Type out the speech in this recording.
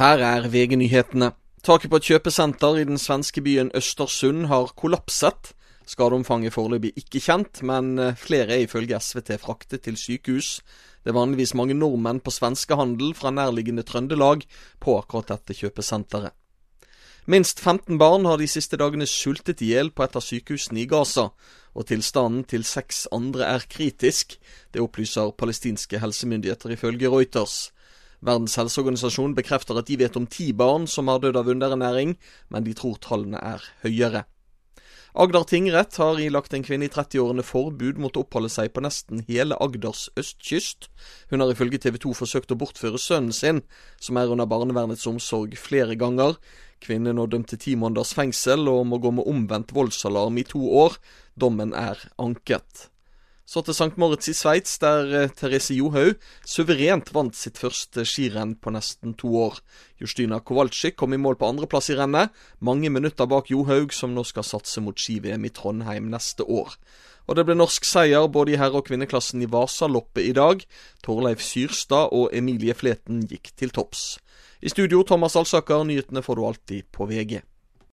Her er VG-nyhetene. Taket på et kjøpesenter i den svenske byen Østersund har kollapset. Skadeomfanget foreløpig ikke kjent, men eh, flere er ifølge SVT fraktet til sykehus. Det er vanligvis mange nordmenn på svenskehandel fra nærliggende Trøndelag på akkurat dette kjøpesenteret. Minst 15 barn har de siste dagene sultet i hjel på et av sykehusene i Gaza, og tilstanden til seks andre er kritisk. Det opplyser palestinske helsemyndigheter ifølge Reuters. Verdens helseorganisasjon bekrefter at de vet om ti barn som har dødd av underernæring, men de tror tallene er høyere. Agder tingrett har ilagt en kvinne i 30-årene forbud mot å oppholde seg på nesten hele Agders østkyst. Hun har ifølge TV 2 forsøkt å bortføre sønnen sin, som er under barnevernets omsorg, flere ganger. Kvinnen er dømt til ti måneders fengsel og må gå med omvendt voldsalarm i to år. Dommen er anket. Så til St. Moritz i Sveits, der eh, Therese Johaug suverent vant sitt første skirenn på nesten to år. Justyna Kowalczyk kom i mål på andreplass i rennet, mange minutter bak Johaug, som nå skal satse mot ski-VM i Trondheim neste år. Og det ble norsk seier både i herre- og kvinneklassen i Vasaloppet i dag. Torleif Syrstad og Emilie Fleten gikk til topps. I studio Thomas Alsaker, nyhetene får du alltid på VG.